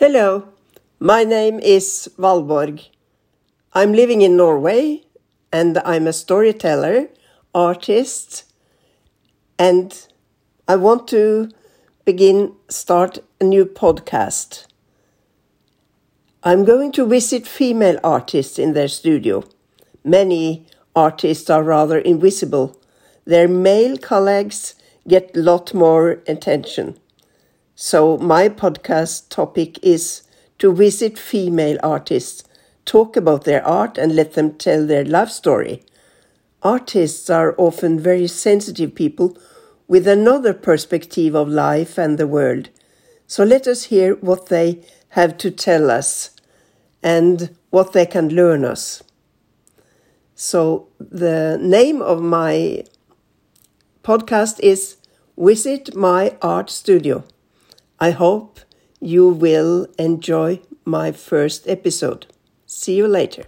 Hello, my name is Valborg. I'm living in Norway and I'm a storyteller, artist, and I want to begin start a new podcast. I'm going to visit female artists in their studio. Many artists are rather invisible. Their male colleagues get a lot more attention. So my podcast topic is to visit female artists, talk about their art and let them tell their love story. Artists are often very sensitive people with another perspective of life and the world. So let us hear what they have to tell us and what they can learn us. So the name of my podcast is Visit My Art Studio. I hope you will enjoy my first episode. See you later.